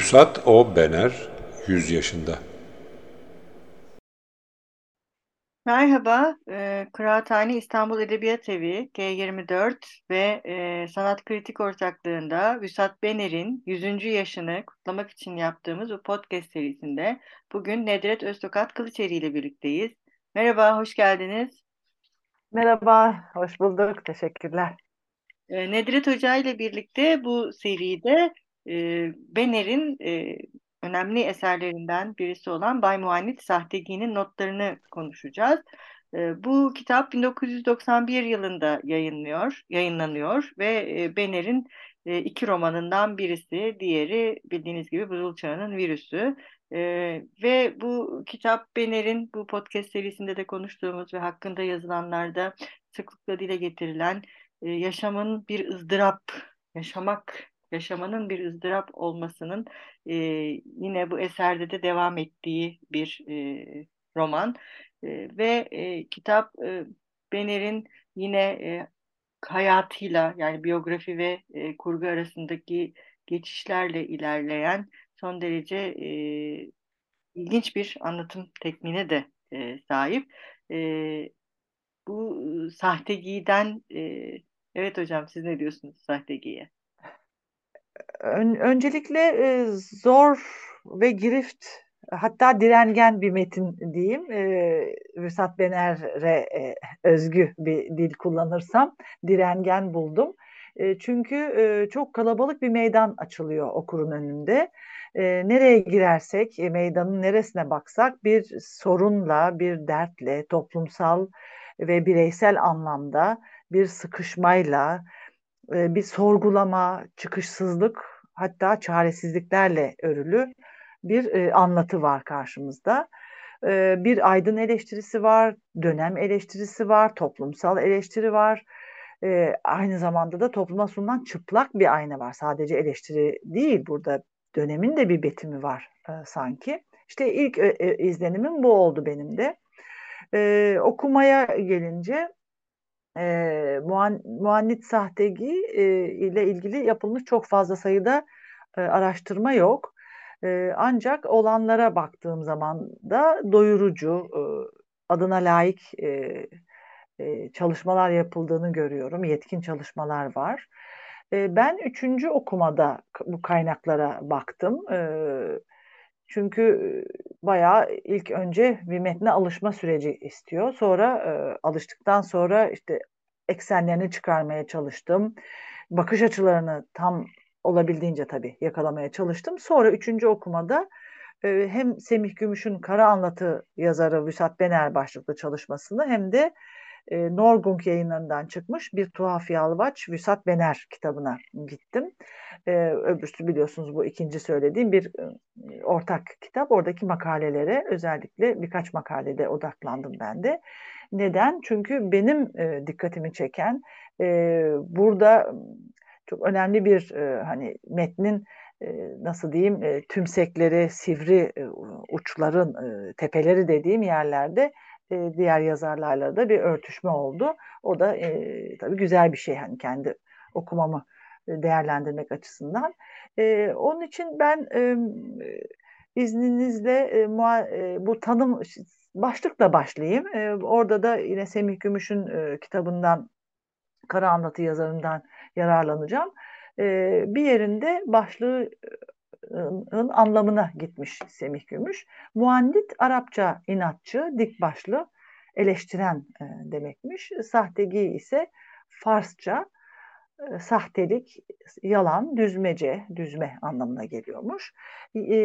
Vüsat O. Bener, 100 yaşında. Merhaba, e, Kıraathane İstanbul Edebiyat Evi G24 ve e, Sanat Kritik Ortaklığı'nda Vüsat Bener'in 100. yaşını kutlamak için yaptığımız bu podcast serisinde bugün Nedret Öztokat Kılıçeri ile birlikteyiz. Merhaba, hoş geldiniz. Merhaba, hoş bulduk. Teşekkürler. E, Nedret Hoca ile birlikte bu seride e, Bener'in e, önemli eserlerinden birisi olan Bay Muannit Sahtegi'nin notlarını konuşacağız. E, bu kitap 1991 yılında yayınlıyor, yayınlanıyor ve e, Bener'in e, iki romanından birisi, diğeri bildiğiniz gibi Buzul Çağı'nın Virüsü. E, ve bu kitap Bener'in bu podcast serisinde de konuştuğumuz ve hakkında yazılanlarda sıklıkla dile getirilen e, yaşamın bir ızdırap, yaşamak yaşamanın bir ızdırap olmasının e, yine bu eserde de devam ettiği bir e, roman e, ve e, kitap e, Bener'in yine e, hayatıyla yani biyografi ve e, kurgu arasındaki geçişlerle ilerleyen son derece e, ilginç bir anlatım tekniğine de e, sahip. E, bu e, sahtegiden e, evet hocam siz ne diyorsunuz sahtegiye? Ön, öncelikle e, zor ve girift hatta direngen bir metin diyeyim. E, Vüsat Bener'e e, özgü bir dil kullanırsam direngen buldum. E, çünkü e, çok kalabalık bir meydan açılıyor okurun önünde. E, nereye girersek, e, meydanın neresine baksak bir sorunla, bir dertle, toplumsal ve bireysel anlamda bir sıkışmayla, e, bir sorgulama, çıkışsızlık hatta çaresizliklerle örülü bir e, anlatı var karşımızda. E, bir aydın eleştirisi var, dönem eleştirisi var, toplumsal eleştiri var. aynı zamanda da topluma sunulan çıplak bir ayna var. Sadece eleştiri değil burada dönemin de bir betimi var sanki. İşte ilk izlenimim bu oldu benim de. okumaya gelince e, muan, muannit sahtegi e, ile ilgili yapılmış çok fazla sayıda e, araştırma yok. E, ancak olanlara baktığım zaman da doyurucu, e, adına layık e, e, çalışmalar yapıldığını görüyorum. Yetkin çalışmalar var. E, ben üçüncü okumada bu kaynaklara baktım. E, çünkü bayağı ilk önce bir metne alışma süreci istiyor. Sonra e, alıştıktan sonra işte eksenlerini çıkarmaya çalıştım. Bakış açılarını tam olabildiğince tabii yakalamaya çalıştım. Sonra üçüncü okumada e, hem Semih Gümüş'ün Kara Anlatı yazarı Vüsat Bener başlıklı çalışmasını hem de e, Norgung yayınlarından çıkmış bir tuhaf yalvaç Vüsat Bener kitabına gittim. E, öbürsü biliyorsunuz bu ikinci söylediğim bir e, ortak kitap. Oradaki makalelere özellikle birkaç makalede odaklandım ben de. Neden? Çünkü benim e, dikkatimi çeken e, burada çok önemli bir e, hani metnin nasıl diyeyim tümsekleri, sivri uçların, tepeleri dediğim yerlerde e, diğer yazarlarla da bir örtüşme oldu. O da e, tabii güzel bir şey hani kendi okumamı değerlendirmek açısından. E, onun için ben e, izninizle e, mua, e, bu tanım başlıkla başlayayım. E, orada da yine Semih Gümüş'ün e, kitabından Kara Anlatı yazarından yararlanacağım. E, bir yerinde başlığı anlamına gitmiş Semih Gümüş. Muandit Arapça inatçı, dik başlı, eleştiren e, demekmiş. Sahtegi ise Farsça e, sahtelik, yalan, düzmece, düzme anlamına geliyormuş.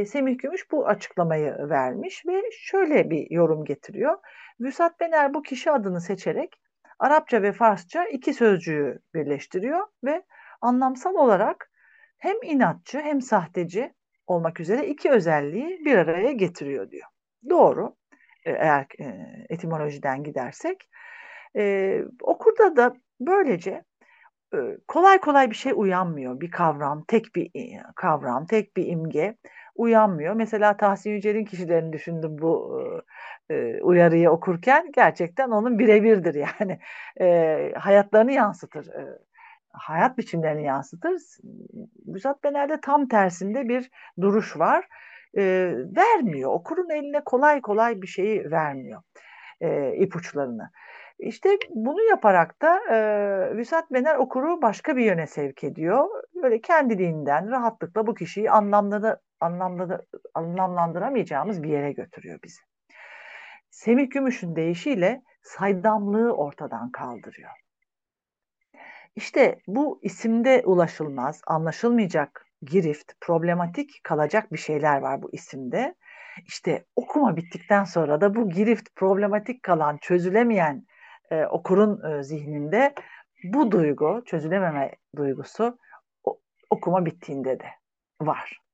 Semih Gümüş bu açıklamayı vermiş ve şöyle bir yorum getiriyor. Vüsat Bener bu kişi adını seçerek Arapça ve Farsça iki sözcüğü birleştiriyor ve anlamsal olarak hem inatçı hem sahteci olmak üzere iki özelliği bir araya getiriyor diyor. Doğru e, eğer e, etimolojiden gidersek. E, okurda da böylece e, kolay kolay bir şey uyanmıyor. Bir kavram, tek bir kavram, tek bir imge uyanmıyor. Mesela Tahsin Yücel'in kişilerini düşündüm bu e, uyarıyı okurken. Gerçekten onun birebirdir yani. E, hayatlarını yansıtır. E, hayat biçimlerini yansıtır. Müsat Bener'de tam tersinde bir duruş var. E, vermiyor. Okurun eline kolay kolay bir şeyi vermiyor. E, ipuçlarını. İşte bunu yaparak da e, Vüsat Bener okuru başka bir yöne sevk ediyor. Böyle kendiliğinden rahatlıkla bu kişiyi anlamda anlamda anlamlandıramayacağımız bir yere götürüyor bizi. Semih Gümüş'ün deyişiyle saydamlığı ortadan kaldırıyor. İşte bu isimde ulaşılmaz, anlaşılmayacak girift, problematik kalacak bir şeyler var bu isimde. İşte okuma bittikten sonra da bu girift, problematik kalan, çözülemeyen e, okurun e, zihninde bu duygu, çözülememe duygusu o, okuma bittiğinde de var.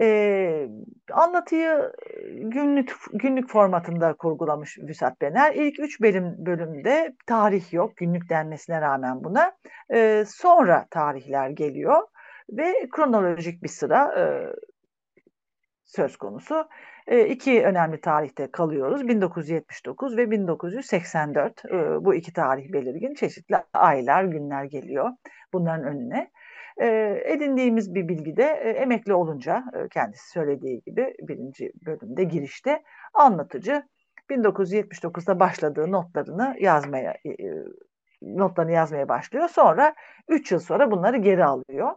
E, anlatıyı günlük günlük formatında kurgulamış Vüsat Bener. İlk üç bölüm bölümde tarih yok, günlük denmesine rağmen buna. E, sonra tarihler geliyor ve kronolojik bir sıra e, söz konusu. E, iki önemli tarihte kalıyoruz. 1979 ve 1984. E, bu iki tarih belirgin. Çeşitli aylar, günler geliyor bunların önüne. E, edindiğimiz bir bilgi de e, emekli olunca e, kendisi söylediği gibi birinci bölümde girişte anlatıcı 1979'da başladığı notlarını yazmaya e, notlarını yazmaya başlıyor. Sonra 3 yıl sonra bunları geri alıyor.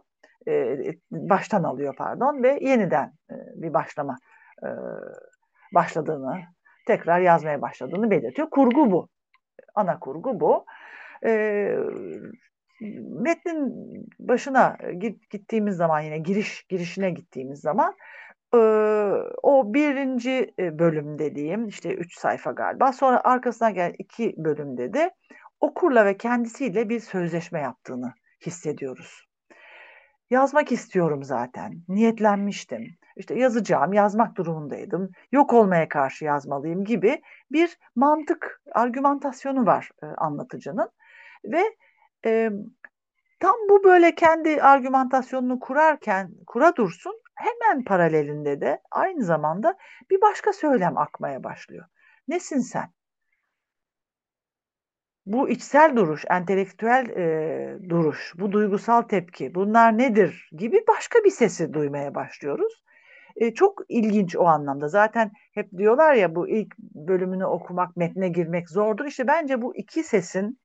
E, baştan alıyor pardon ve yeniden e, bir başlama e, başladığını, tekrar yazmaya başladığını belirtiyor. Kurgu bu. Ana kurgu bu. E, metnin başına gittiğimiz zaman yine giriş girişine gittiğimiz zaman e, o birinci bölüm dediğim işte üç sayfa galiba sonra arkasına gelen iki bölümde de okurla ve kendisiyle bir sözleşme yaptığını hissediyoruz. Yazmak istiyorum zaten. Niyetlenmiştim. İşte yazacağım, yazmak durumundaydım. Yok olmaya karşı yazmalıyım gibi bir mantık, argümantasyonu var e, anlatıcının. Ve e, tam bu böyle kendi argümantasyonunu kurarken, kura dursun hemen paralelinde de aynı zamanda bir başka söylem akmaya başlıyor. Nesin sen? bu içsel duruş, entelektüel e, duruş, bu duygusal tepki, bunlar nedir gibi başka bir sesi duymaya başlıyoruz. E, çok ilginç o anlamda. Zaten hep diyorlar ya bu ilk bölümünü okumak, metne girmek zordur. İşte bence bu iki sesin,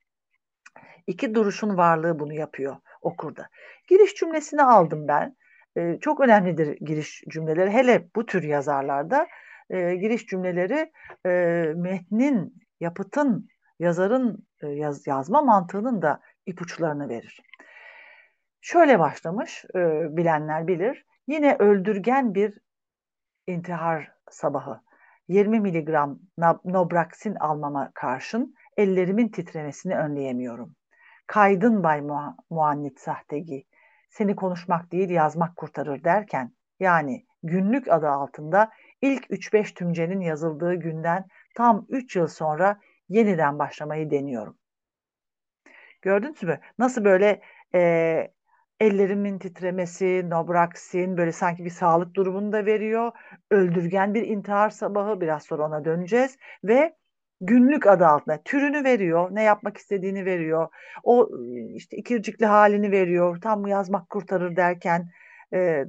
iki duruşun varlığı bunu yapıyor okurda. Giriş cümlesini aldım ben. E, çok önemlidir giriş cümleleri. Hele bu tür yazarlarda e, giriş cümleleri e, metnin, yapıtın yazarın e, yaz, yazma mantığının da ipuçlarını verir. Şöyle başlamış, e, bilenler bilir. Yine öldürgen bir intihar sabahı. 20 miligram nobraksin almama karşın ellerimin titremesini önleyemiyorum. Kaydın Bay Mu Muannit Sahtegi, seni konuşmak değil yazmak kurtarır derken, yani günlük adı altında ilk 3-5 tümcenin yazıldığı günden tam 3 yıl sonra yeniden başlamayı deniyorum. Gördünüz mü? Nasıl böyle e, ellerimin titremesi, nobraksin böyle sanki bir sağlık durumunu da veriyor. Öldürgen bir intihar sabahı biraz sonra ona döneceğiz ve günlük adı altında türünü veriyor, ne yapmak istediğini veriyor. O işte ikircikli halini veriyor. Tam yazmak kurtarır derken e,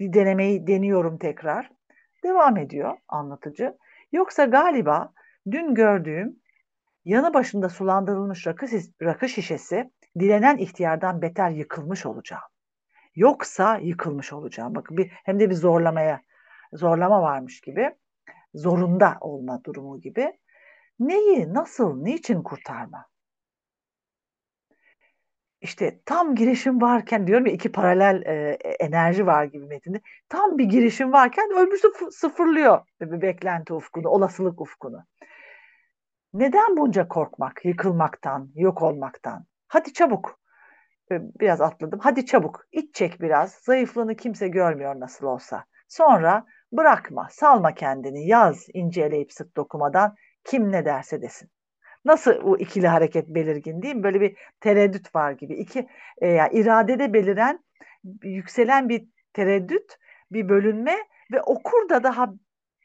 denemeyi deniyorum tekrar. Devam ediyor anlatıcı. Yoksa galiba dün gördüğüm yanı başında sulandırılmış rakı, rakı şişesi dilenen ihtiyardan beter yıkılmış olacağım. Yoksa yıkılmış olacağım. Bakın bir hem de bir zorlamaya zorlama varmış gibi. Zorunda olma durumu gibi. Neyi, nasıl, niçin kurtarma? İşte tam girişim varken diyorum ya iki paralel e, enerji var gibi metinde. Tam bir girişim varken ölmüşü sıfırlıyor bir beklenti ufkunu, olasılık ufkunu. Neden bunca korkmak, yıkılmaktan, yok olmaktan? Hadi çabuk. Biraz atladım. Hadi çabuk. İç çek biraz. Zayıflığını kimse görmüyor nasıl olsa. Sonra bırakma, salma kendini. Yaz inceleyip sık dokumadan kim ne derse desin. Nasıl bu ikili hareket belirgin değil mi? Böyle bir tereddüt var gibi. İki e, yani iradede beliren, yükselen bir tereddüt, bir bölünme ve okur da daha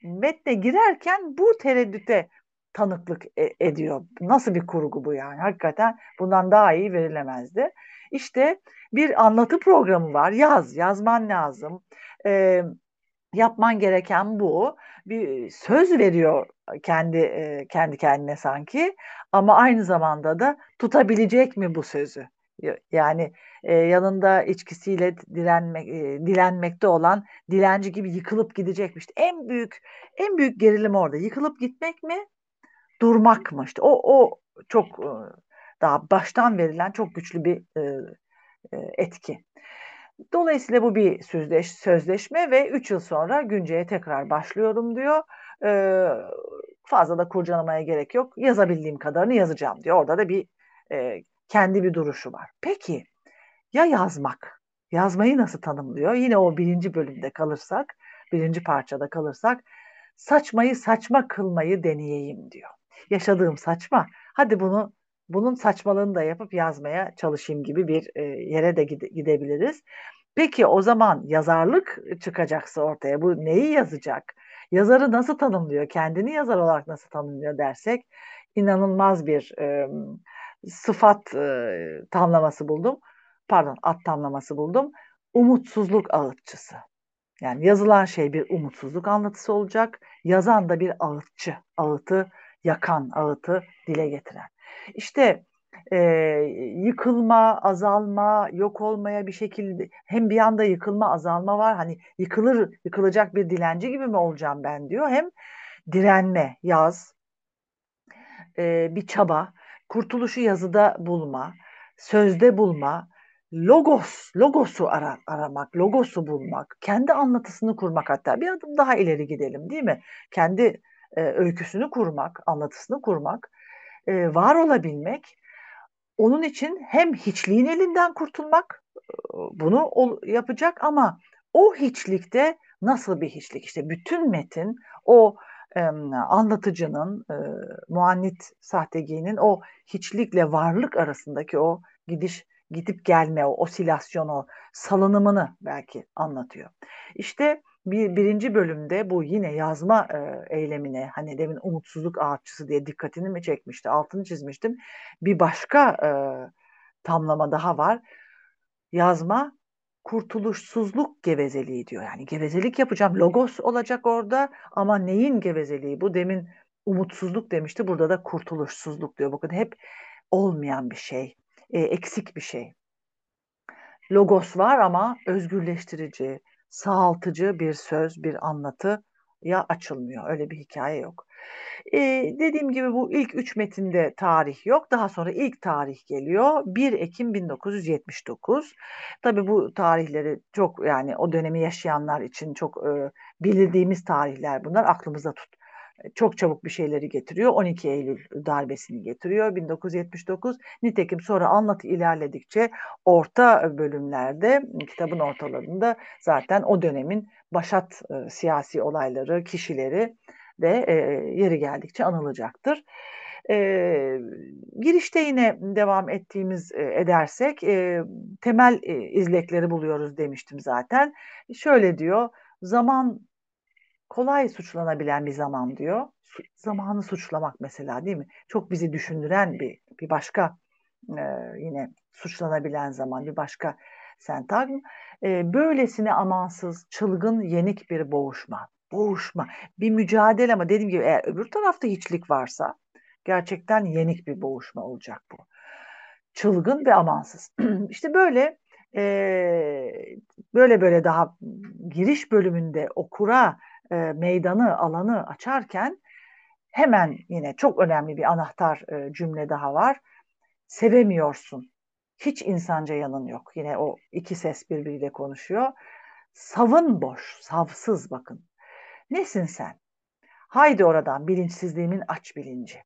metne girerken bu tereddüte tanıklık e- ediyor. Nasıl bir kurgu bu yani? Hakikaten bundan daha iyi verilemezdi. İşte bir anlatı programı var. Yaz, yazman lazım. Ee, yapman gereken bu. Bir söz veriyor kendi kendi kendine sanki ama aynı zamanda da tutabilecek mi bu sözü? Yani e, yanında içkisiyle direnmek, e, dilenmekte olan dilenci gibi yıkılıp gidecekmiş. En büyük en büyük gerilim orada. Yıkılıp gitmek mi? Durmak mı? İşte o o çok e, daha baştan verilen çok güçlü bir e, e, etki. Dolayısıyla bu bir sözleş, sözleşme ve 3 yıl sonra günceye tekrar başlıyorum diyor. Ee, fazla da kurcalamaya gerek yok. Yazabildiğim kadarını yazacağım diyor. Orada da bir e, kendi bir duruşu var. Peki ya yazmak? Yazmayı nasıl tanımlıyor? Yine o birinci bölümde kalırsak, birinci parçada kalırsak saçmayı saçma kılmayı deneyeyim diyor. Yaşadığım saçma. Hadi bunu bunun saçmalığını da yapıp yazmaya çalışayım gibi bir e, yere de gide, gidebiliriz. Peki o zaman yazarlık çıkacaksa ortaya bu neyi yazacak? Yazarı nasıl tanımlıyor? Kendini yazar olarak nasıl tanımlıyor dersek inanılmaz bir e, sıfat e, tamlaması buldum. Pardon, ad tamlaması buldum. Umutsuzluk ağıtçısı. Yani yazılan şey bir umutsuzluk anlatısı olacak. Yazan da bir ağıtçı. Ağıtı yakan, ağıtı dile getiren. İşte e, yıkılma, azalma, yok olmaya bir şekilde hem bir anda yıkılma, azalma var. Hani yıkılır, yıkılacak bir dilenci gibi mi olacağım ben diyor. Hem direnme, yaz, e, bir çaba, kurtuluşu yazıda bulma, sözde bulma, logos, logosu ara, aramak, logosu bulmak, kendi anlatısını kurmak hatta bir adım daha ileri gidelim değil mi? Kendi e, öyküsünü kurmak, anlatısını kurmak, e, var olabilmek, onun için hem hiçliğin elinden kurtulmak, e, bunu yapacak ama o hiçlikte nasıl bir hiçlik? İşte bütün metin o e, anlatıcının, e, muannit sahtegiğinin o hiçlikle varlık arasındaki o gidiş gidip gelme, o osilasyon, o salınımını belki anlatıyor. İşte bir, birinci bölümde bu yine yazma e, eylemine hani demin umutsuzluk ağaççısı diye dikkatini mi çekmişti, altını çizmiştim. Bir başka e, tamlama daha var. Yazma kurtuluşsuzluk gevezeliği diyor. Yani gevezelik yapacağım. Logos olacak orada ama neyin gevezeliği bu? Demin umutsuzluk demişti. Burada da kurtuluşsuzluk diyor. Bakın hep olmayan bir şey, e, eksik bir şey. Logos var ama özgürleştirici, sağaltıcı bir söz, bir anlatı ya açılmıyor. Öyle bir hikaye yok. Ee, dediğim gibi bu ilk üç metinde tarih yok. Daha sonra ilk tarih geliyor. 1 Ekim 1979. Tabii bu tarihleri çok yani o dönemi yaşayanlar için çok e, bildiğimiz tarihler bunlar. Aklımızda tut çok çabuk bir şeyleri getiriyor. 12 Eylül darbesini getiriyor 1979. Nitekim sonra anlatı ilerledikçe orta bölümlerde kitabın ortalarında zaten o dönemin başat e, siyasi olayları, kişileri de e, yeri geldikçe anılacaktır. E, girişte yine devam ettiğimiz e, edersek e, temel e, izlekleri buluyoruz demiştim zaten. Şöyle diyor, zaman kolay suçlanabilen bir zaman diyor. Zamanı suçlamak mesela değil mi? Çok bizi düşündüren bir bir başka e, yine suçlanabilen zaman bir başka sentagm. E, böylesine amansız, çılgın, yenik bir boğuşma. Boğuşma, bir mücadele ama dediğim gibi eğer öbür tarafta hiçlik varsa gerçekten yenik bir boğuşma olacak bu. Çılgın ve amansız. İşte böyle e, böyle böyle daha giriş bölümünde okura e, meydanı, alanı açarken hemen yine çok önemli bir anahtar e, cümle daha var. Sevemiyorsun. Hiç insanca yanın yok. Yine o iki ses birbiriyle konuşuyor. Savın boş, savsız bakın. Nesin sen? Haydi oradan bilinçsizliğimin aç bilinci.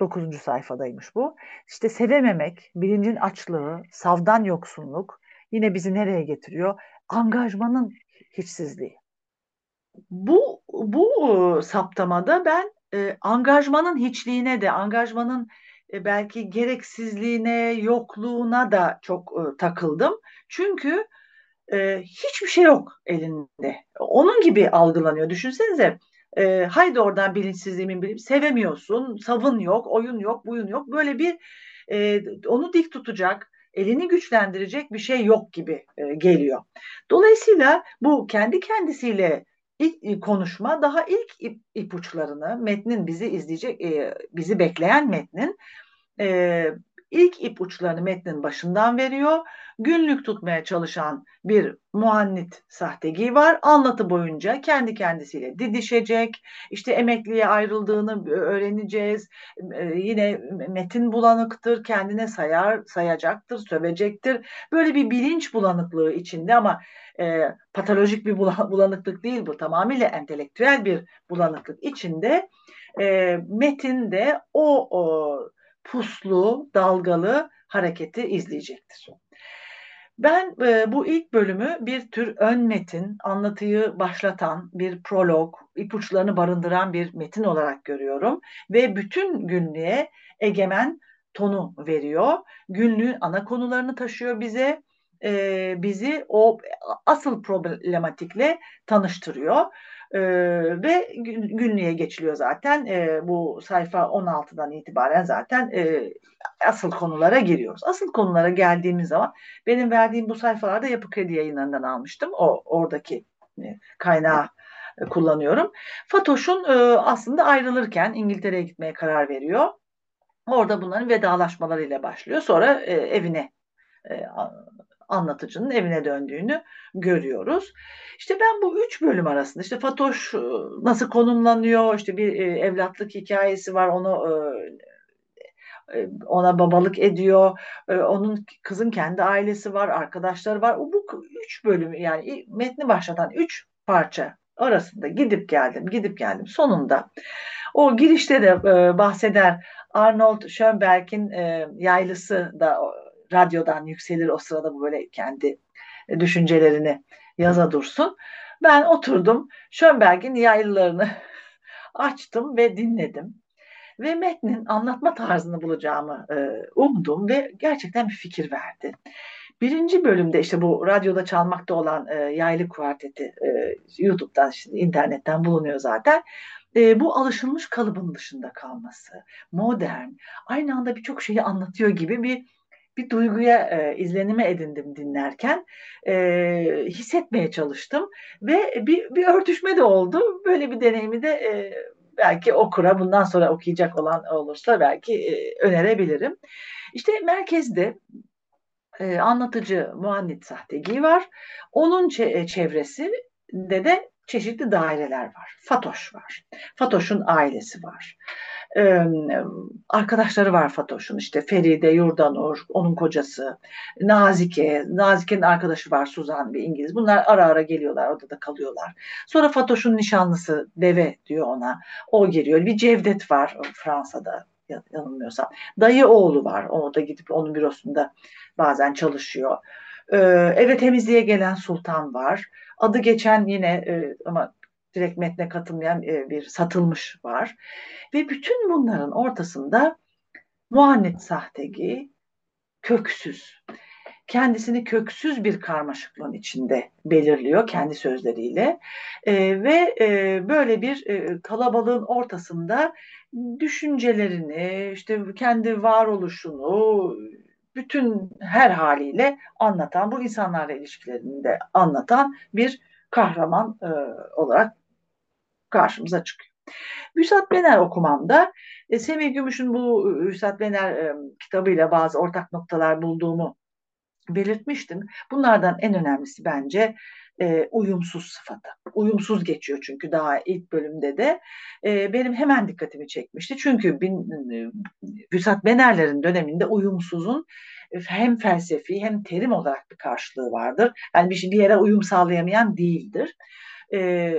Dokuzuncu sayfadaymış bu. İşte sevememek, bilincin açlığı, savdan yoksunluk yine bizi nereye getiriyor? Angajmanın hiçsizliği bu bu e, saptamada ben e, angajmanın hiçliğine de angajmanın e, belki gereksizliğine, yokluğuna da çok e, takıldım. Çünkü e, hiçbir şey yok elinde. Onun gibi algılanıyor. Düşünsenize E, haydi oradan bilinçsizliğimin bilim. Sevemiyorsun, savun yok, oyun yok, buyun yok. Böyle bir e, onu dik tutacak, elini güçlendirecek bir şey yok gibi e, geliyor. Dolayısıyla bu kendi kendisiyle ilk konuşma daha ilk ip, ipuçlarını metnin bizi izleyecek, e, bizi bekleyen metnin e, ilk ipuçlarını metnin başından veriyor. Günlük tutmaya çalışan bir muannit sahtegi var. Anlatı boyunca kendi kendisiyle didişecek. İşte emekliye ayrıldığını öğreneceğiz. Yine metin bulanıktır. Kendine sayar, sayacaktır, sövecektir. Böyle bir bilinç bulanıklığı içinde ama e, patolojik bir bulanıklık değil bu. Tamamıyla entelektüel bir bulanıklık içinde e, metinde o, o puslu, dalgalı hareketi izleyecektir. Ben e, bu ilk bölümü bir tür ön metin, anlatıyı başlatan bir prolog, ipuçlarını barındıran bir metin olarak görüyorum ve bütün günlüğe egemen tonu veriyor. Günlüğün ana konularını taşıyor bize, e, bizi o asıl problematikle tanıştırıyor. Ee, ve günlüğe geçiliyor zaten. E, bu sayfa 16'dan itibaren zaten e, asıl konulara giriyoruz. Asıl konulara geldiğimiz zaman benim verdiğim bu sayfalarda Yapı Kredi yayınlarından almıştım. O oradaki e, kaynağı e, kullanıyorum. Fatoş'un e, aslında ayrılırken İngiltere'ye gitmeye karar veriyor. Orada bunların vedalaşmalarıyla başlıyor. Sonra e, evine e, anlatıcının evine döndüğünü görüyoruz. İşte ben bu üç bölüm arasında işte Fatoş e, nasıl konumlanıyor, işte bir e, evlatlık hikayesi var, onu e, ona babalık ediyor. Onun kızın kendi ailesi var, arkadaşları var. Bu üç bölüm yani metni başlatan üç parça arasında gidip geldim, gidip geldim. Sonunda o girişte de bahseder Arnold Schönberg'in yaylısı da radyodan yükselir o sırada bu böyle kendi düşüncelerini yaza dursun. Ben oturdum Schönberg'in yaylılarını açtım ve dinledim. Ve metnin anlatma tarzını bulacağımı e, umdum ve gerçekten bir fikir verdi. Birinci bölümde işte bu radyoda çalmakta olan e, yaylı kuarteti e, YouTube'dan, şimdi internetten bulunuyor zaten. E, bu alışılmış kalıbın dışında kalması, modern, aynı anda birçok şeyi anlatıyor gibi bir bir duyguya, e, izlenime edindim dinlerken. E, hissetmeye çalıştım ve bir, bir örtüşme de oldu. Böyle bir deneyimi de e, belki okura bundan sonra okuyacak olan olursa belki e, önerebilirim. İşte merkezde e, anlatıcı Muannit Sahtegi var. Onun e, çevresi de de çeşitli daireler var. Fatoş var. Fatoş'un ailesi var e, arkadaşları var Fatoş'un işte Feride, Yurdanur, onun kocası, Nazike, Nazike'nin arkadaşı var Suzan bir İngiliz. Bunlar ara ara geliyorlar orada da kalıyorlar. Sonra Fatoş'un nişanlısı Deve diyor ona. O geliyor. Bir Cevdet var Fransa'da yanılmıyorsam. Dayı oğlu var. O da gidip onun bürosunda bazen çalışıyor. Eve temizliğe gelen Sultan var. Adı geçen yine e, ama direkt metne katılmayan e, bir satılmış var. Ve bütün bunların ortasında Muannet Sahtegi köksüz. Kendisini köksüz bir karmaşıklığın içinde belirliyor kendi sözleriyle e, ve e, böyle bir e, kalabalığın ortasında düşüncelerini, işte kendi varoluşunu, bütün her haliyle anlatan, bu insanlarla ilişkilerini de anlatan bir kahraman e, olarak karşımıza çıkıyor. Vüsat Bener okumamda e, Semih Gümüş'ün bu e, Vüsat Bener e, kitabıyla bazı ortak noktalar bulduğumu belirtmiştim. Bunlardan en önemlisi bence e, uyumsuz sıfatı. Uyumsuz geçiyor çünkü daha ilk bölümde de e, benim hemen dikkatimi çekmişti. Çünkü bin, e, Vüsat Bener'lerin döneminde uyumsuzun hem felsefi hem terim olarak bir karşılığı vardır. Yani bir, bir yere uyum sağlayamayan değildir. E,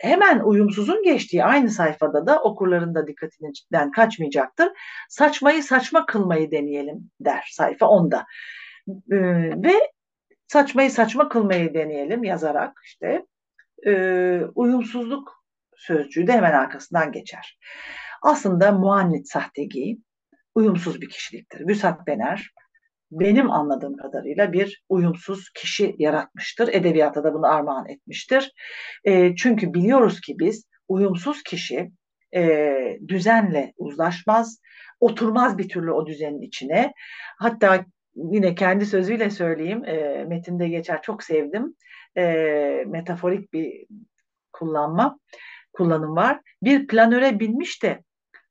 hemen uyumsuzun geçtiği aynı sayfada da okurların da dikkatinden kaçmayacaktır. Saçmayı saçma kılmayı deneyelim der sayfa 10'da. Ee, ve saçmayı saçma kılmayı deneyelim yazarak işte e, uyumsuzluk sözcüğü de hemen arkasından geçer. Aslında muannit sahtegi uyumsuz bir kişiliktir. Vüsat Bener benim anladığım kadarıyla bir uyumsuz kişi yaratmıştır. Edebiyata da bunu armağan etmiştir. E, çünkü biliyoruz ki biz uyumsuz kişi e, düzenle uzlaşmaz, oturmaz bir türlü o düzenin içine. Hatta yine kendi sözüyle söyleyeyim, e, metinde geçer çok sevdim. E, metaforik bir kullanma, kullanım var. Bir planöre binmiş de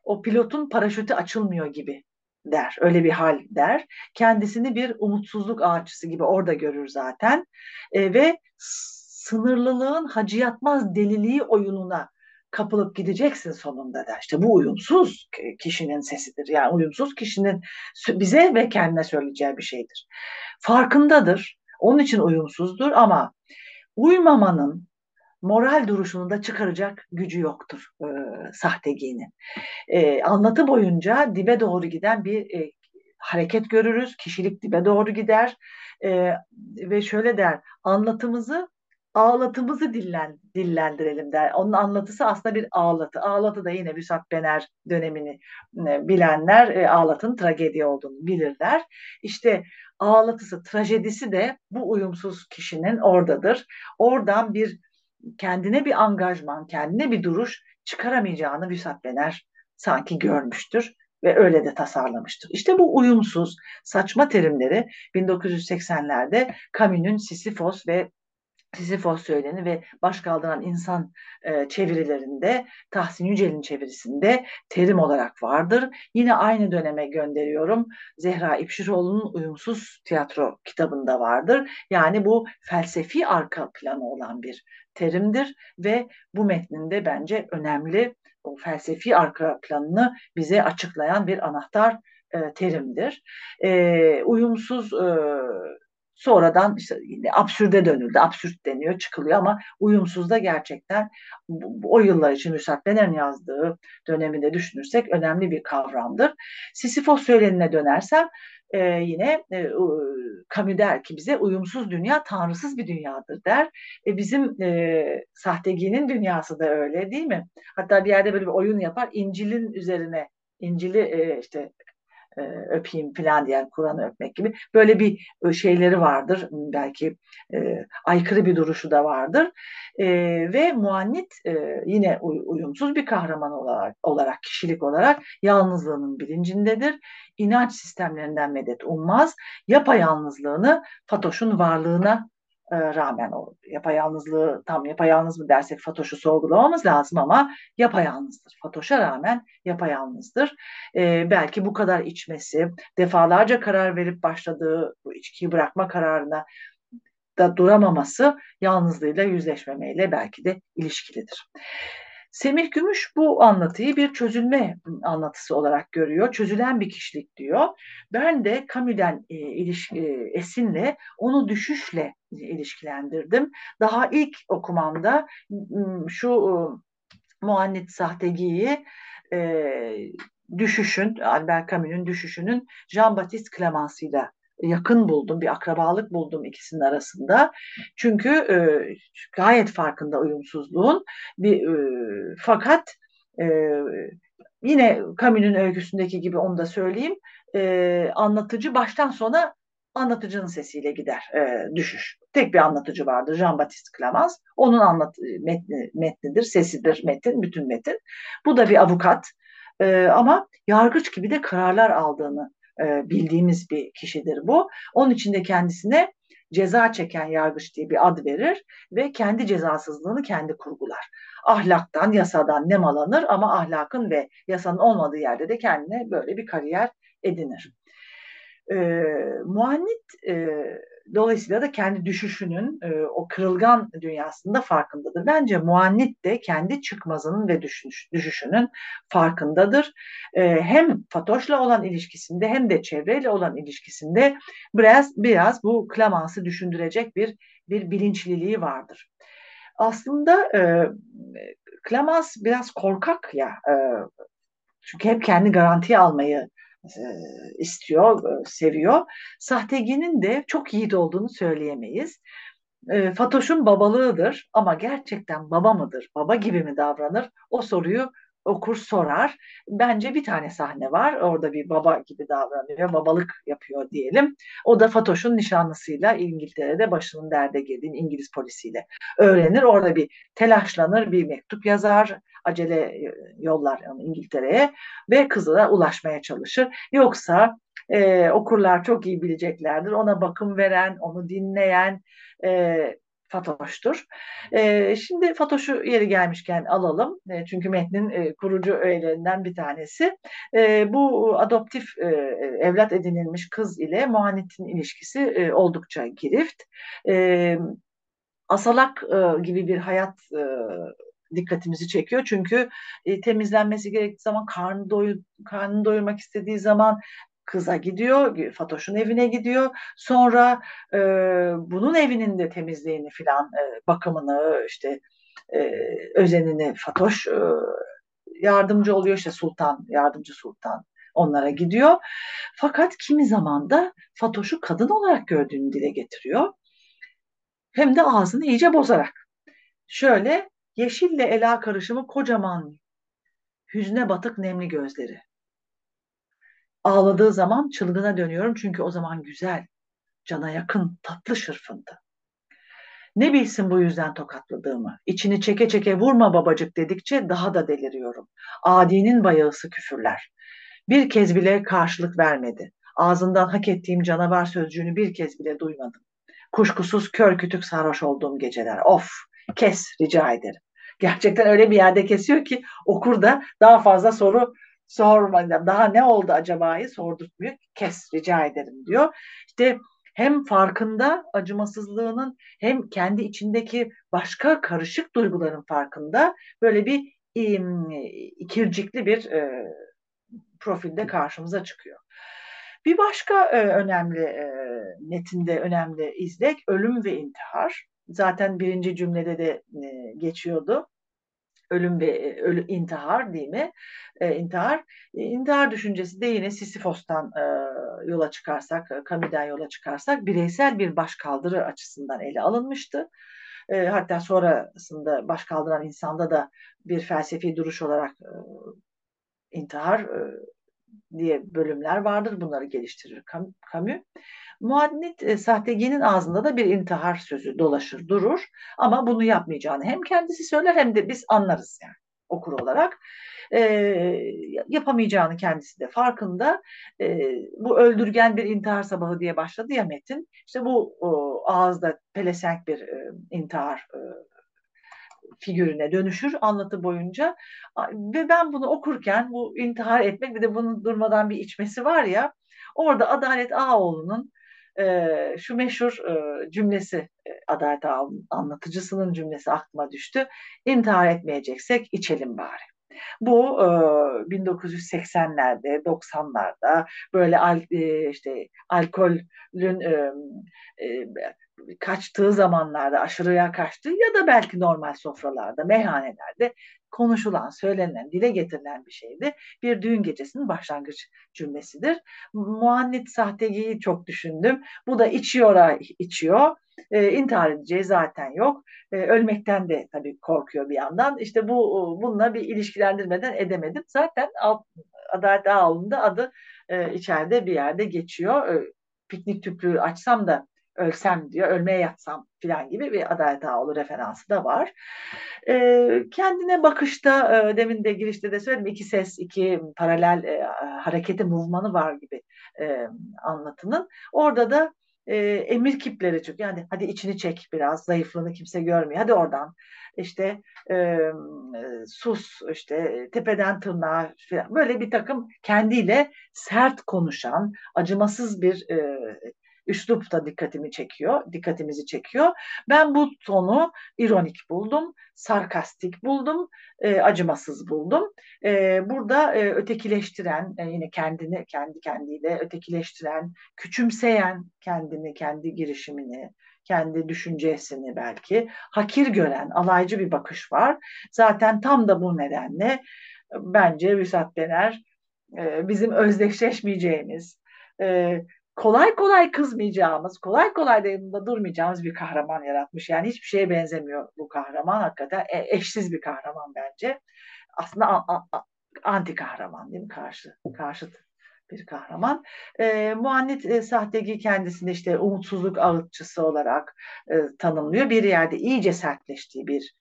o pilotun paraşütü açılmıyor gibi der. Öyle bir hal der. Kendisini bir umutsuzluk ağaççısı gibi orada görür zaten. E, ve sınırlılığın hacı yatmaz deliliği oyununa kapılıp gideceksin sonunda da. İşte bu uyumsuz kişinin sesidir. Yani uyumsuz kişinin bize ve kendine söyleyeceği bir şeydir. Farkındadır. Onun için uyumsuzdur ama uymamanın moral duruşunu da çıkaracak gücü yoktur e, sahteginin. E, anlatı boyunca dibe doğru giden bir e, hareket görürüz. Kişilik dibe doğru gider. E, ve şöyle der, anlatımızı ağlatımızı dillen, dillendirelim der. Onun anlatısı aslında bir ağlatı. Ağlatı da yine Vüsat Bener dönemini e, bilenler e, ağlatın tragedi olduğunu bilirler. İşte ağlatısı, trajedisi de bu uyumsuz kişinin oradadır. Oradan bir kendine bir angajman, kendine bir duruş çıkaramayacağını Vüsat Bener sanki görmüştür ve öyle de tasarlamıştır. İşte bu uyumsuz, saçma terimleri 1980'lerde Camus'un Sisyphos ve Sisyphos söyleni ve baş kaldıran insan e, çevirilerinde Tahsin Yücel'in çevirisinde terim olarak vardır. Yine aynı döneme gönderiyorum. Zehra İpşiroğlu'nun Uyumsuz Tiyatro kitabında vardır. Yani bu felsefi arka planı olan bir terimdir ve bu metninde bence önemli o felsefi arka planını bize açıklayan bir anahtar e, terimdir. E, uyumsuz e, Sonradan işte absürde dönüldü. Absürt deniyor, çıkılıyor ama uyumsuz da gerçekten o yıllar için Müsat Bener'in yazdığı döneminde düşünürsek önemli bir kavramdır. Sisyphos söylenine dönersem e, yine e, Camus der ki bize uyumsuz dünya tanrısız bir dünyadır der. E, bizim e, sahteginin dünyası da öyle değil mi? Hatta bir yerde böyle bir oyun yapar. İncil'in üzerine İncil'i e, işte e, öpeyim falan diyen Kur'an'ı öpmek gibi böyle bir e, şeyleri vardır. Belki e, aykırı bir duruşu da vardır. E, ve muannit e, yine uy, uyumsuz bir kahraman olarak, olarak, kişilik olarak yalnızlığının bilincindedir. İnanç sistemlerinden medet ummaz. Yapayalnızlığını Fatoş'un varlığına e, rağmen o yapayalnızlığı tam yapayalnız mı dersek Fatoş'u sorgulamamız lazım ama yapayalnızdır. Fatoş'a rağmen yapayalnızdır. E, belki bu kadar içmesi, defalarca karar verip başladığı bu içkiyi bırakma kararına da duramaması yalnızlığıyla yüzleşmemeyle belki de ilişkilidir. Semih Gümüş bu anlatıyı bir çözülme anlatısı olarak görüyor. Çözülen bir kişilik diyor. Ben de Camus'den e, iliş, e, esinle onu düşüşle ilişkilendirdim. Daha ilk okumamda şu e, Muannit Sahtegi'yi e, düşüşün, Albert Camus'un düşüşünün Jean-Baptiste Clemence'yle yakın buldum, bir akrabalık buldum ikisinin arasında. Çünkü e, gayet farkında uyumsuzluğun. Bir, e, fakat e, yine Camus'un öyküsündeki gibi onu da söyleyeyim. E, anlatıcı baştan sona anlatıcının sesiyle gider e, düşüş. Tek bir anlatıcı vardır Jean-Baptiste Clemens. Onun anlat metni, metnidir, sesidir metin, bütün metin. Bu da bir avukat. E, ama yargıç gibi de kararlar aldığını e, bildiğimiz bir kişidir bu. Onun için de kendisine ceza çeken yargıç diye bir ad verir ve kendi cezasızlığını kendi kurgular. Ahlaktan, yasadan nemalanır ama ahlakın ve yasanın olmadığı yerde de kendine böyle bir kariyer edinir. E, muannit e, Dolayısıyla da kendi düşüşünün e, o kırılgan dünyasında farkındadır. Bence muannit de kendi çıkmazının ve düşüş, düşüşünün farkındadır. E, hem Fatoş'la olan ilişkisinde hem de çevreyle olan ilişkisinde biraz biraz bu Clamans'ı düşündürecek bir bir bilinçliliği vardır. Aslında e, Clemens biraz korkak ya. E, çünkü hep kendi garantiye almayı e, istiyor, e, seviyor. Sahtegi'nin de çok yiğit olduğunu söyleyemeyiz. E, Fatoş'un babalığıdır ama gerçekten baba mıdır, baba gibi mi davranır? O soruyu okur sorar. Bence bir tane sahne var. Orada bir baba gibi davranıyor, babalık yapıyor diyelim. O da Fatoş'un nişanlısıyla İngiltere'de başının derde girdiğini İngiliz polisiyle öğrenir. Orada bir telaşlanır, bir mektup yazar, acele yollar yani İngiltere'ye ve kızına ulaşmaya çalışır. Yoksa e, okurlar çok iyi bileceklerdir. Ona bakım veren, onu dinleyen, e, Fatoş'tur. E, şimdi Fatoş'u yeri gelmişken alalım. E, çünkü metnin e, kurucu öğelerinden bir tanesi. E, bu adoptif e, evlat edinilmiş kız ile Muhannet'in ilişkisi e, oldukça girift. E, asalak e, gibi bir hayat e, dikkatimizi çekiyor. Çünkü e, temizlenmesi gerektiği zaman, karnı, doyu, karnını doyurmak istediği zaman kıza gidiyor, Fatoş'un evine gidiyor. Sonra e, bunun evinin de temizliğini filan, e, bakımını, işte e, özenini Fatoş e, yardımcı oluyor. işte Sultan, yardımcı Sultan onlara gidiyor. Fakat kimi zaman da Fatoş'u kadın olarak gördüğünü dile getiriyor. Hem de ağzını iyice bozarak. Şöyle yeşille ela karışımı kocaman, hüzne batık nemli gözleri. Ağladığı zaman çılgına dönüyorum çünkü o zaman güzel, cana yakın, tatlı şırfındı. Ne bilsin bu yüzden tokatladığımı. İçini çeke çeke vurma babacık dedikçe daha da deliriyorum. Adi'nin bayağısı küfürler. Bir kez bile karşılık vermedi. Ağzından hak ettiğim canavar sözcüğünü bir kez bile duymadım. Kuşkusuz kör kütük sarhoş olduğum geceler. Of, kes rica ederim. Gerçekten öyle bir yerde kesiyor ki okur da daha fazla soru sormadan daha ne oldu acaba'yı sordurtmuyor. Kes rica ederim diyor. İşte hem farkında acımasızlığının hem kendi içindeki başka karışık duyguların farkında böyle bir ikircikli bir e, profilde karşımıza çıkıyor. Bir başka e, önemli e, metinde önemli izlek ölüm ve intihar. Zaten birinci cümlede de e, geçiyordu ölüm ve e, ölü, intihar değil mi? E, intihar. E, intihar düşüncesi de yine Sisyphos'tan e, yola çıkarsak, e, Camus'den yola çıkarsak bireysel bir başkaldırı açısından ele alınmıştı. E, hatta sonrasında baş kaldıran insanda da bir felsefi duruş olarak e, intihar e, diye bölümler vardır. Bunları geliştirir Camus. Muadnit e, Sahtegi'nin ağzında da bir intihar sözü dolaşır durur ama bunu yapmayacağını hem kendisi söyler hem de biz anlarız yani okur olarak e, yapamayacağını kendisi de farkında. E, bu öldürgen bir intihar sabahı diye başladı ya metin. İşte bu o, ağızda pelesenk bir e, intihar e, figürüne dönüşür anlatı boyunca. Ve ben bunu okurken bu intihar etmek bir de bunun durmadan bir içmesi var ya orada Adalet Ağoğlu'nun e, şu meşhur e, cümlesi e, Adalet Ağoğlu'nun anlatıcısının cümlesi aklıma düştü. İntihar etmeyeceksek içelim bari. Bu e, 1980'lerde, 90'larda böyle al, e, işte alkolün e, e, kaçtığı zamanlarda, aşırıya kaçtığı ya da belki normal sofralarda, meyhanelerde konuşulan, söylenen, dile getirilen bir şeydi. Bir düğün gecesinin başlangıç cümlesidir. Muannit sahtegiyi çok düşündüm. Bu da içiyor, içiyor. E, intihar edeceği zaten yok. E, ölmekten de tabii korkuyor bir yandan. İşte bu bununla bir ilişkilendirmeden edemedim. Zaten Adalet Ağaoğlu'nda adı e, içeride bir yerde geçiyor. E, piknik tüplüğü açsam da ölsem diyor, ölmeye yatsam filan gibi bir Adalet Ağoğlu referansı da var. E, kendine bakışta, e, demin de girişte de söyledim, iki ses, iki paralel e, hareketi, movmanı var gibi e, anlatının. Orada da e, emir kipleri çok. Yani hadi içini çek biraz, zayıflığını kimse görmüyor. Hadi oradan işte e, sus, işte tepeden tırnağa falan. Böyle bir takım kendiyle sert konuşan, acımasız bir e, üslup da dikkatimi çekiyor, dikkatimizi çekiyor. Ben bu tonu ironik buldum, sarkastik buldum, e, acımasız buldum. E, burada e, ötekileştiren, e, yine kendini kendi kendiyle ötekileştiren, küçümseyen kendini, kendi girişimini, kendi düşüncesini belki hakir gören, alaycı bir bakış var. Zaten tam da bu nedenle bence Rüsat Bener e, bizim özdeşleşmeyeceğimiz, e, kolay kolay kızmayacağımız, kolay kolay da yanında durmayacağımız bir kahraman yaratmış. Yani hiçbir şeye benzemiyor bu kahraman. Hakikaten e, eşsiz bir kahraman bence. aslında a, a, anti kahraman değil mi? Karşı, karşıt bir kahraman. E, Muannit e, Sahtegi kendisini işte umutsuzluk ağıtçısı olarak e, tanımlıyor. Bir yerde iyice sertleştiği bir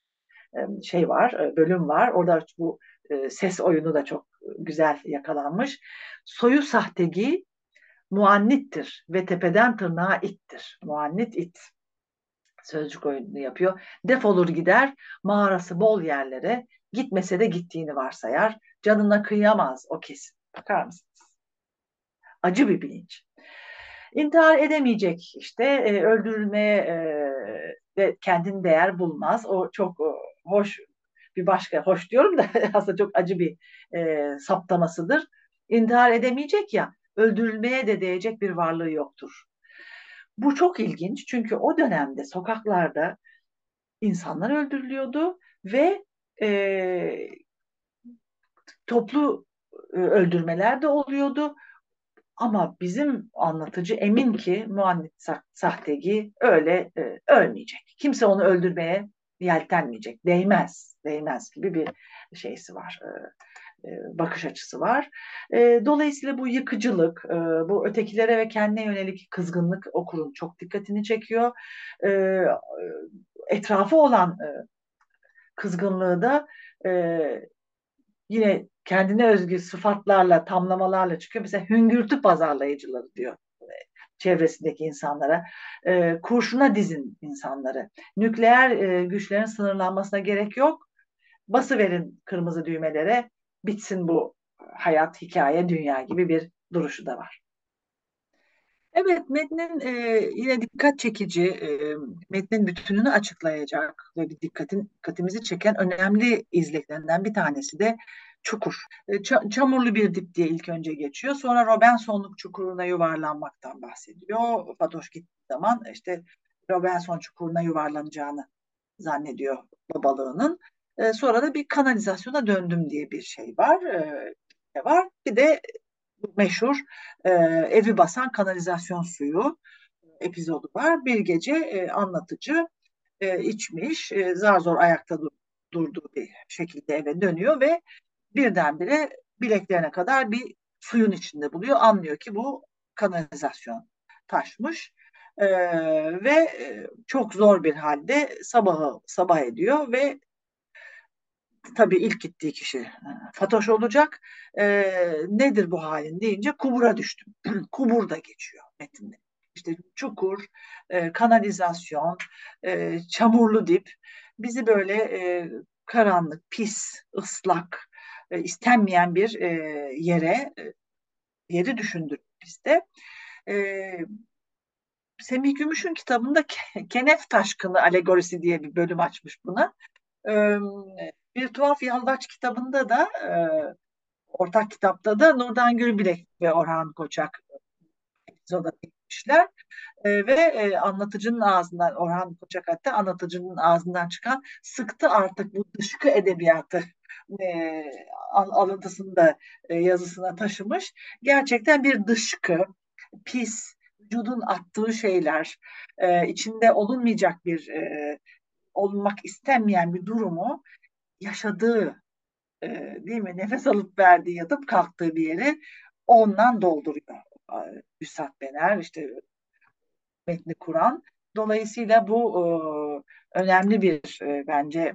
e, şey var, e, bölüm var. Orada bu e, ses oyunu da çok güzel yakalanmış. Soyu sahtegi muannittir ve tepeden tırnağa ittir. Muannit it. Sözcük oyununu yapıyor. Defolur gider, mağarası bol yerlere, gitmese de gittiğini varsayar. Canına kıyamaz o kesin. Bakar mısınız? Acı bir bilinç. İntihar edemeyecek işte, e, öldürülmeye e, de kendini değer bulmaz. O çok o, hoş bir başka, hoş diyorum da aslında çok acı bir e, saptamasıdır. İntihar edemeyecek ya, öldürülmeye de değecek bir varlığı yoktur. Bu çok ilginç çünkü o dönemde sokaklarda insanlar öldürülüyordu ve e, toplu e, öldürmeler de oluyordu. Ama bizim anlatıcı emin ki Muannit Sahtegi öyle e, ölmeyecek. Kimse onu öldürmeye yeltenmeyecek. Değmez, değmez gibi bir şeysi var. E, bakış açısı var. E, dolayısıyla bu yıkıcılık, e, bu ötekilere ve kendine yönelik kızgınlık okurun çok dikkatini çekiyor. Etrafı olan kızgınlığı da yine kendine özgü sıfatlarla, tamlamalarla çıkıyor. Mesela hüngürtü pazarlayıcıları diyor çevresindeki insanlara. kurşuna dizin insanları. Nükleer güçlerin sınırlanmasına gerek yok. Bası verin kırmızı düğmelere bitsin bu hayat, hikaye, dünya gibi bir duruşu da var. Evet, metnin e, yine dikkat çekici, e, metnin bütününü açıklayacak ve bir dikkatin, dikkatimizi çeken önemli izleklerinden bir tanesi de çukur. E, çamurlu bir dip diye ilk önce geçiyor. Sonra Robinsonluk çukuruna yuvarlanmaktan bahsediyor. Fatoş gittiği zaman işte Robinson çukuruna yuvarlanacağını zannediyor babalığının. E, sonra da bir kanalizasyona döndüm diye bir şey var. E, var. Bir de meşhur e, evi basan kanalizasyon suyu epizodu var. Bir gece e, anlatıcı e, içmiş, e, zar zor ayakta dur, durduğu bir şekilde eve dönüyor ve birdenbire bileklerine kadar bir suyun içinde buluyor. Anlıyor ki bu kanalizasyon taşmış. Ee, ve çok zor bir halde sabahı sabah ediyor ve tabii ilk gittiği kişi e, Fatoş olacak. E, nedir bu halin deyince kubura düştüm. Kubur da geçiyor metinde. İşte çukur, e, kanalizasyon, e, çamurlu dip bizi böyle e, karanlık, pis, ıslak, e, istenmeyen bir e, yere e, yeri düşündür bizde. E, Semih Gümüş'ün kitabında Kenef Taşkını alegorisi diye bir bölüm açmış buna. Bir Tuhaf Yalvaç kitabında da e, ortak kitapta da Nurdan Gülbilek ve Orhan Koçak epizoda gitmişler. E, ve e, anlatıcının ağzından, Orhan Koçak hatta anlatıcının ağzından çıkan sıktı artık bu dışkı edebiyatı e, alıntısını da e, yazısına taşımış. Gerçekten bir dışkı, pis, vücudun attığı şeyler, e, içinde olunmayacak bir e, olmak istenmeyen bir durumu yaşadığı e, değil mi nefes alıp verdiği yatıp kalktığı bir yeri ondan dolduruyor. Üstad Bener işte metni kuran. Dolayısıyla bu e, önemli bir e, bence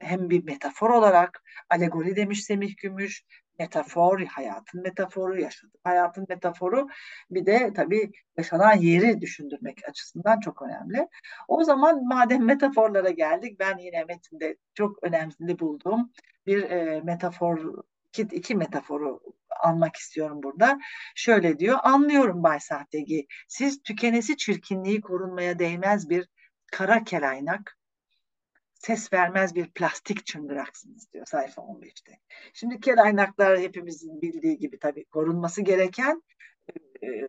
hem bir metafor olarak alegori demiş Semih Gümüş metafor, hayatın metaforu, yaşadığı hayatın metaforu bir de tabii yaşanan yeri düşündürmek açısından çok önemli. O zaman madem metaforlara geldik ben yine metinde çok önemli bulduğum bir e, metafor iki, iki metaforu almak istiyorum burada. Şöyle diyor, anlıyorum Bay Sahtegi, siz tükenesi çirkinliği korunmaya değmez bir kara kelaynak, ses vermez bir plastik çıngıraksınız diyor sayfa 15'te. Şimdi kelaynaklar hepimizin bildiği gibi tabii korunması gereken e,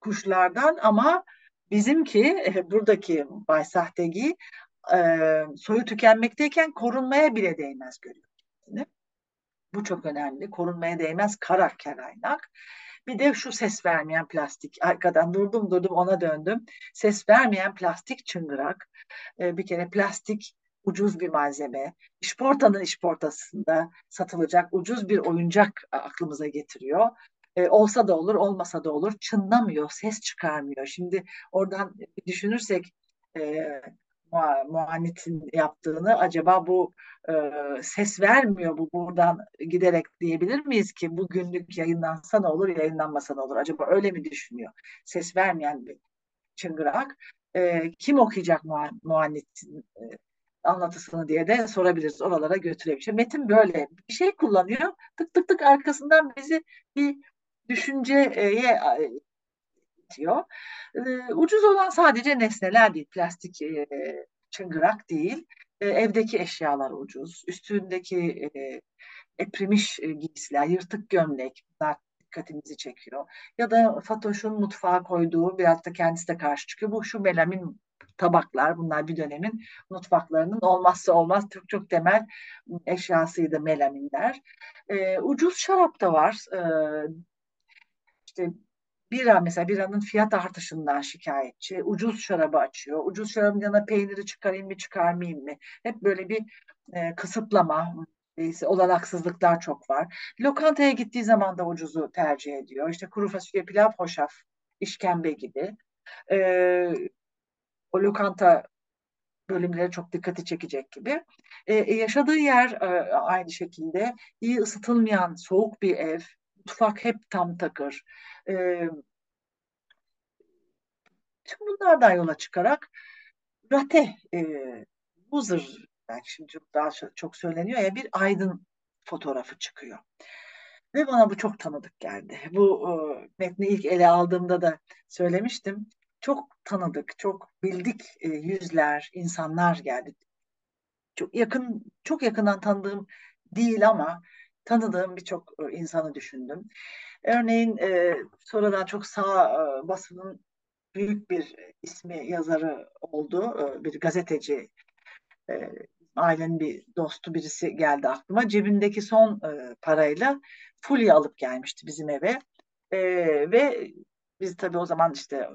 kuşlardan ama bizimki e, buradaki Bay Sahtegi e, soyu tükenmekteyken korunmaya bile değmez görüyor. Bu çok önemli. Korunmaya değmez kara kelaynak. Bir de şu ses vermeyen plastik. Arkadan durdum durdum ona döndüm. Ses vermeyen plastik çıngırak. E, bir kere plastik ucuz bir malzeme, işportanın işportasında satılacak ucuz bir oyuncak aklımıza getiriyor. E, olsa da olur, olmasa da olur. Çınlamıyor, ses çıkarmıyor. Şimdi oradan düşünürsek e, Muannit'in yaptığını acaba bu e, ses vermiyor bu buradan giderek diyebilir miyiz ki bugünlük yayınlansa ne olur yayınlanmasa ne olur? Acaba öyle mi düşünüyor? Ses vermeyen bir çıngırak e, kim okuyacak Muannit'in e, anlatısını diye de sorabiliriz. Oralara götürebilir. Metin böyle bir şey kullanıyor. Tık tık tık arkasından bizi bir düşünceye itiyor. E, ucuz olan sadece nesneler değil, plastik e, çıngırak değil. Evdeki eşyalar ucuz. Üstündeki e, eprimiş giysiler, yırtık gömlek bunlar dikkatimizi çekiyor. Ya da Fatoş'un mutfağa koyduğu biraz da kendisi de karşı çıkıyor. Bu şu melamin tabaklar bunlar bir dönemin mutfaklarının olmazsa olmaz çok çok temel eşyasıydı melaminler. E, ucuz şarap da var. E, işte bira mesela biranın fiyat artışından şikayetçi. Ucuz şarabı açıyor. Ucuz şarabın yanına peyniri çıkarayım mı çıkarmayayım mı? Hep böyle bir e, kısıtlama, e, olanaksızlıklar çok var. Lokantaya gittiği zaman da ucuzu tercih ediyor. İşte kuru fasulye, pilav, hoşaf, işkembe gibi. E, o lokanta bölümleri çok dikkati çekecek gibi. Ee, yaşadığı yer e, aynı şekilde iyi ısıtılmayan soğuk bir ev, mutfak hep tam takır. Ee, tüm bunlardan yola çıkarak rate, e, loser belki şimdi daha çok söyleniyor ya bir aydın fotoğrafı çıkıyor. Ve bana bu çok tanıdık geldi. Bu e, metni ilk ele aldığımda da söylemiştim. Çok tanıdık, çok bildik e, yüzler, insanlar geldi. Çok yakın, çok yakından tanıdığım değil ama tanıdığım birçok e, insanı düşündüm. Örneğin e, sonradan çok sağ e, basının büyük bir ismi yazarı oldu. E, bir gazeteci, e, ailenin bir dostu birisi geldi aklıma. Cebindeki son e, parayla fulya alıp gelmişti bizim eve. E, ve biz tabii o zaman işte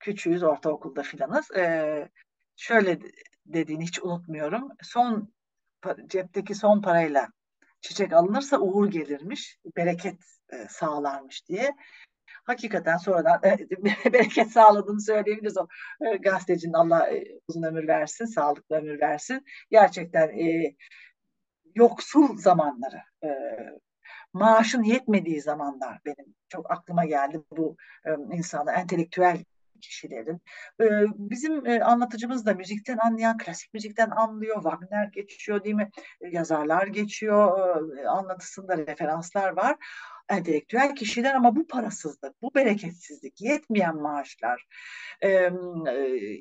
küçüğüz, ortaokulda filanız. E, şöyle dediğini hiç unutmuyorum. Son cepteki son parayla çiçek alınırsa uğur gelirmiş, bereket e, sağlarmış diye. Hakikaten sonradan e, bereket sağladığını söyleyebiliriz o e, gazetecinin Allah e, uzun ömür versin, sağlıklı ömür versin. Gerçekten e, yoksul zamanları, e, maaşın yetmediği zamanlar benim çok aklıma geldi bu e, insana, entelektüel kişilerin. Bizim anlatıcımız da müzikten anlayan, klasik müzikten anlıyor. Wagner geçiyor değil mi? Yazarlar geçiyor. Anlatısında referanslar var. Entelektüel kişiler ama bu parasızlık, bu bereketsizlik, yetmeyen maaşlar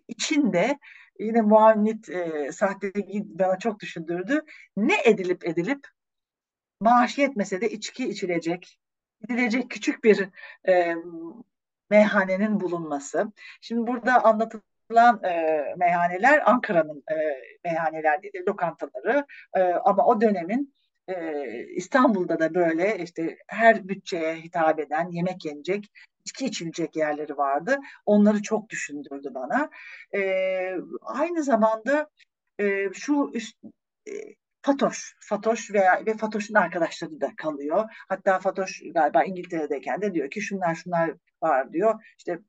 içinde yine muavnit e, bana çok düşündürdü. Ne edilip edilip maaş yetmese de içki içilecek, gidilecek küçük bir e, meyhanenin bulunması. Şimdi burada anlatılan e, meyhaneler Ankara'nın e, meyhaneler değil, lokantaları e, ama o dönemin e, İstanbul'da da böyle işte her bütçeye hitap eden yemek yenecek, içki içilecek yerleri vardı. Onları çok düşündürdü bana. E, aynı zamanda e, şu üst, e, Fatoş, Fatoş veya ve Fatoş'un arkadaşları da kalıyor. Hatta Fatoş galiba İngiltere'deyken de diyor ki şunlar şunlar var diyor. İşte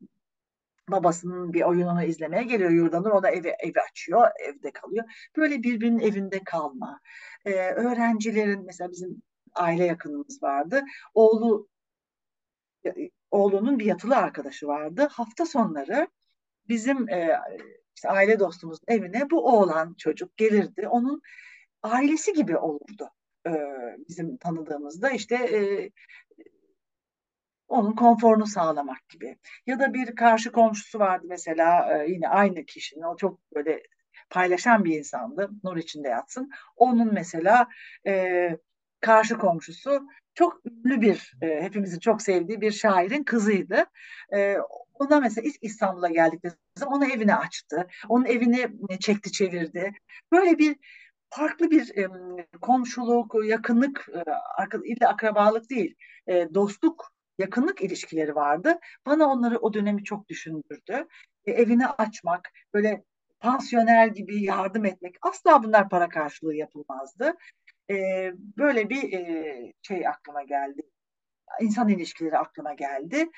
babasının bir oyununu izlemeye geliyor Yurdanur. O da evi, evi açıyor, evde kalıyor. Böyle birbirinin evinde kalma. Ee, öğrencilerin mesela bizim aile yakınımız vardı. Oğlu oğlunun bir yatılı arkadaşı vardı. Hafta sonları bizim e, işte aile dostumuzun evine bu oğlan çocuk gelirdi. Onun ailesi gibi olurdu e, bizim tanıdığımızda. işte e, onun konforunu sağlamak gibi. Ya da bir karşı komşusu vardı mesela e, yine aynı kişinin o çok böyle paylaşan bir insandı. Nur içinde yatsın. Onun mesela e, karşı komşusu çok ünlü bir, e, hepimizin çok sevdiği bir şairin kızıydı. E, ona mesela ilk İstanbul'a geldikleri zaman onu evine açtı. Onun evini çekti çevirdi. Böyle bir farklı bir e, komşuluk, yakınlık, e, akrabalık değil, e, dostluk, yakınlık ilişkileri vardı. Bana onları o dönemi çok düşündürdü. E, evini açmak, böyle pansiyoner gibi yardım etmek asla bunlar para karşılığı yapılmazdı. E, böyle bir e, şey aklıma geldi. İnsan ilişkileri aklıma geldi.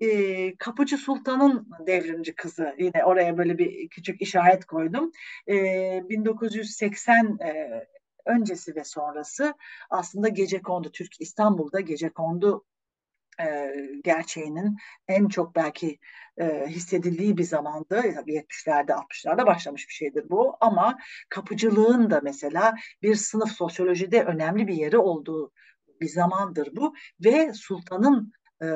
E, Kapıcı Sultan'ın devrimci kızı yine oraya böyle bir küçük işaret koydum. E, 1980 e, öncesi ve sonrası aslında Gecekondu Türk İstanbul'da Gecekondu e, gerçeğinin en çok belki e, hissedildiği bir zamandı. Tabii 70'lerde 60'larda başlamış bir şeydir bu ama kapıcılığın da mesela bir sınıf sosyolojide önemli bir yeri olduğu bir zamandır bu ve sultanın e,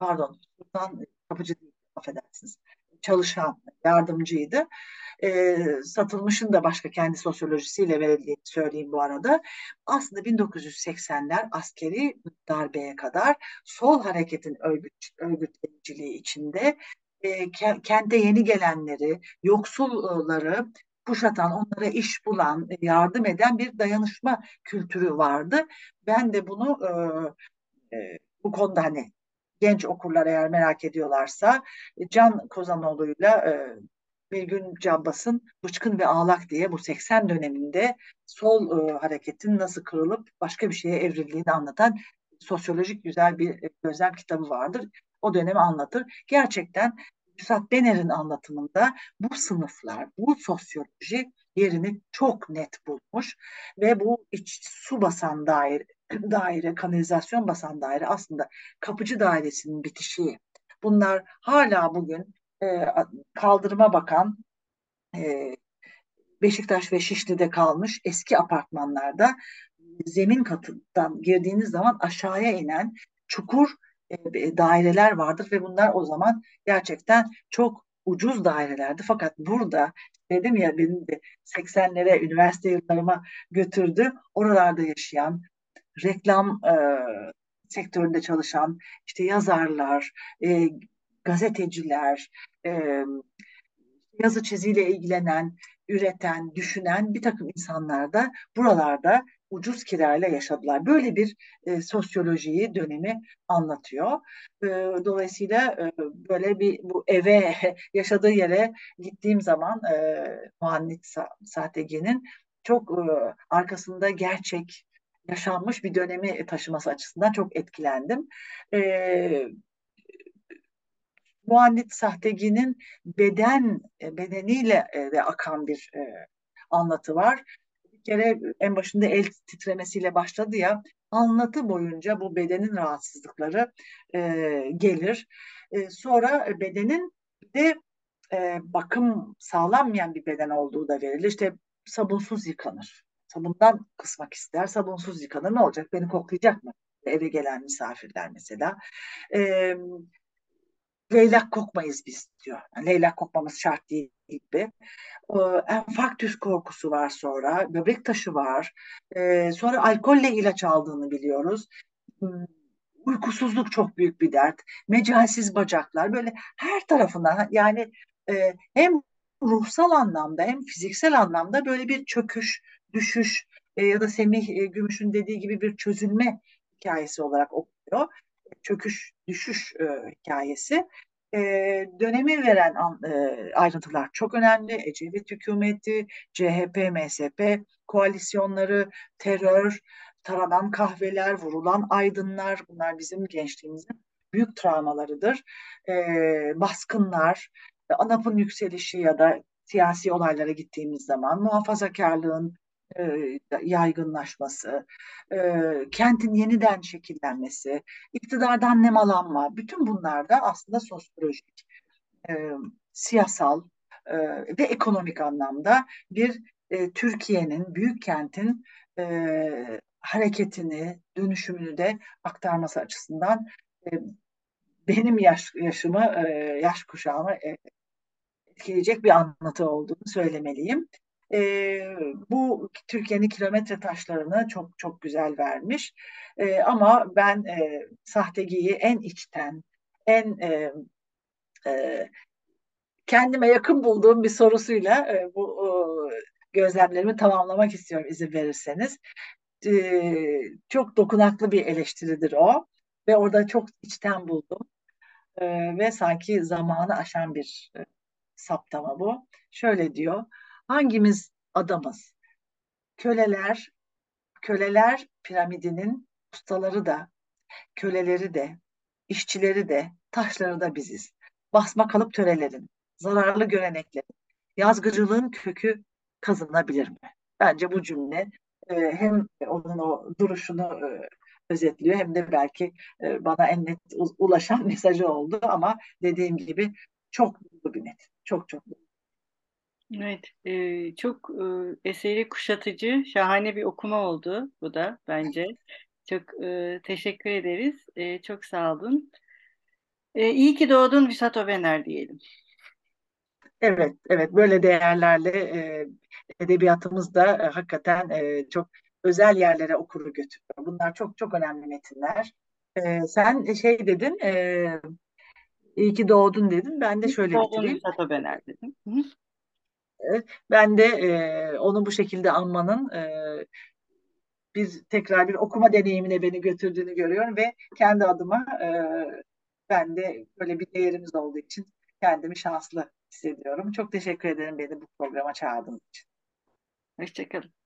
pardon sultan kapıcı değil affedersiniz çalışan yardımcıydı. E, Satılmış'ın da başka kendi sosyolojisiyle verildiğini söyleyeyim bu arada. Aslında 1980'ler askeri darbeye kadar sol hareketin örgüt, örgütleniciliği içinde e, kente yeni gelenleri, yoksulları kuşatan, onlara iş bulan, yardım eden bir dayanışma kültürü vardı. Ben de bunu e, e, bu konuda hani genç okurlar eğer merak ediyorlarsa Can Kozanoğlu'yla e, bir gün Cabbas'ın Bıçkın ve Ağlak diye bu 80 döneminde sol e, hareketin nasıl kırılıp başka bir şeye evrildiğini anlatan sosyolojik güzel bir gözlem kitabı vardır. O dönemi anlatır. Gerçekten Üstad Bener'in anlatımında bu sınıflar, bu sosyoloji yerini çok net bulmuş ve bu iç su basan daire, daire, kanalizasyon basan daire aslında kapıcı dairesinin bitişi. Bunlar hala bugün e, kaldırıma bakan e, Beşiktaş ve Şişli'de kalmış eski apartmanlarda zemin katından girdiğiniz zaman aşağıya inen çukur e, daireler vardır ve bunlar o zaman gerçekten çok ucuz dairelerdi. Fakat burada dedim ya benim de 80'lere üniversite yıllarıma götürdü. Oralarda yaşayan reklam e, sektöründe çalışan işte yazarlar, e, gazeteciler, e, yazı çiziyle ilgilenen, üreten, düşünen bir takım insanlar da buralarda ucuz kirayla yaşadılar. Böyle bir e, sosyolojiyi dönemi anlatıyor. E, dolayısıyla e, böyle bir bu eve yaşadığı yere gittiğim zaman e, Muhannit Sa Sahtegi'nin çok e, arkasında gerçek yaşanmış bir dönemi taşıması açısından çok etkilendim. E, Muhannit Sahtegi'nin beden e, bedeniyle e, de akan bir e, anlatı var. Kere en başında el titremesiyle başladı ya anlatı boyunca bu bedenin rahatsızlıkları e, gelir. E, sonra bedenin de e, bakım sağlanmayan bir beden olduğu da verilir. İşte sabunsuz yıkanır. Sabundan kısmak ister. Sabunsuz yıkanır. Ne olacak? Beni koklayacak mı? Eve gelen misafirler mesela. E, leylak kokmayız biz diyor. Yani leylak kokmamız şart değil gibi. Ee, enfarktüs korkusu var sonra. Böbrek taşı var. Ee, sonra alkolle ilaç aldığını biliyoruz. Hmm, uykusuzluk çok büyük bir dert. Mecalsiz bacaklar. Böyle her tarafına yani e, hem ruhsal anlamda hem fiziksel anlamda böyle bir çöküş, düşüş e, ya da Semih e, Gümüş'ün dediği gibi bir çözülme hikayesi olarak okuyor çöküş, düşüş e, hikayesi. E, dönemi veren e, ayrıntılar çok önemli. Ecevit hükümeti, CHP, MSP koalisyonları, terör, taranan kahveler, vurulan aydınlar bunlar bizim gençliğimizin büyük travmalarıdır. E, baskınlar, ANAP'ın yükselişi ya da siyasi olaylara gittiğimiz zaman muhafazakarlığın yaygınlaşması, kentin yeniden şekillenmesi, iktidardan nemalanma, bütün bunlar da aslında sosyolojik, siyasal ve ekonomik anlamda bir Türkiye'nin, büyük kentin hareketini, dönüşümünü de aktarması açısından benim yaş yaşımı, yaş kuşağımı etkileyecek bir anlatı olduğunu söylemeliyim. E, bu Türkiye'nin kilometre taşlarını çok çok güzel vermiş. E, ama ben e, sahtegiyi en içten, en e, e, kendime yakın bulduğum bir sorusuyla e, bu e, gözlemlerimi tamamlamak istiyorum izin verirseniz. E, çok dokunaklı bir eleştiridir o ve orada çok içten buldum e, ve sanki zamanı aşan bir e, saptama bu. Şöyle diyor. Hangimiz adamız? Köleler, köleler piramidinin ustaları da, köleleri de, işçileri de, taşları da biziz. Basma kalıp törelerin, zararlı göreneklerin, yazgıcılığın kökü kazınabilir mi? Bence bu cümle e, hem onun o duruşunu e, özetliyor hem de belki e, bana en net ulaşan mesajı oldu ama dediğim gibi çok mutlu bir net. Çok çok mutlu. Evet, e, çok e, eseri kuşatıcı, şahane bir okuma oldu bu da bence. Çok e, teşekkür ederiz. E, çok sağ olun. E, iyi ki doğdun Vüsat Obener diyelim. Evet, evet böyle değerlerle e, edebiyatımız da e, hakikaten e, çok özel yerlere okuru götürüyor. Bunlar çok çok önemli metinler. E, sen şey dedin, e, iyi ki doğdun dedin. Ben de şöyle Doğdun bitireyim. Vüsat Obener dedim. Hı hı. Ben de e, onu bu şekilde anmanın e, bir tekrar bir okuma deneyimine beni götürdüğünü görüyorum ve kendi adıma e, ben de böyle bir değerimiz olduğu için kendimi şanslı hissediyorum. Çok teşekkür ederim beni bu programa çağırdığın için. Hoşça kalın.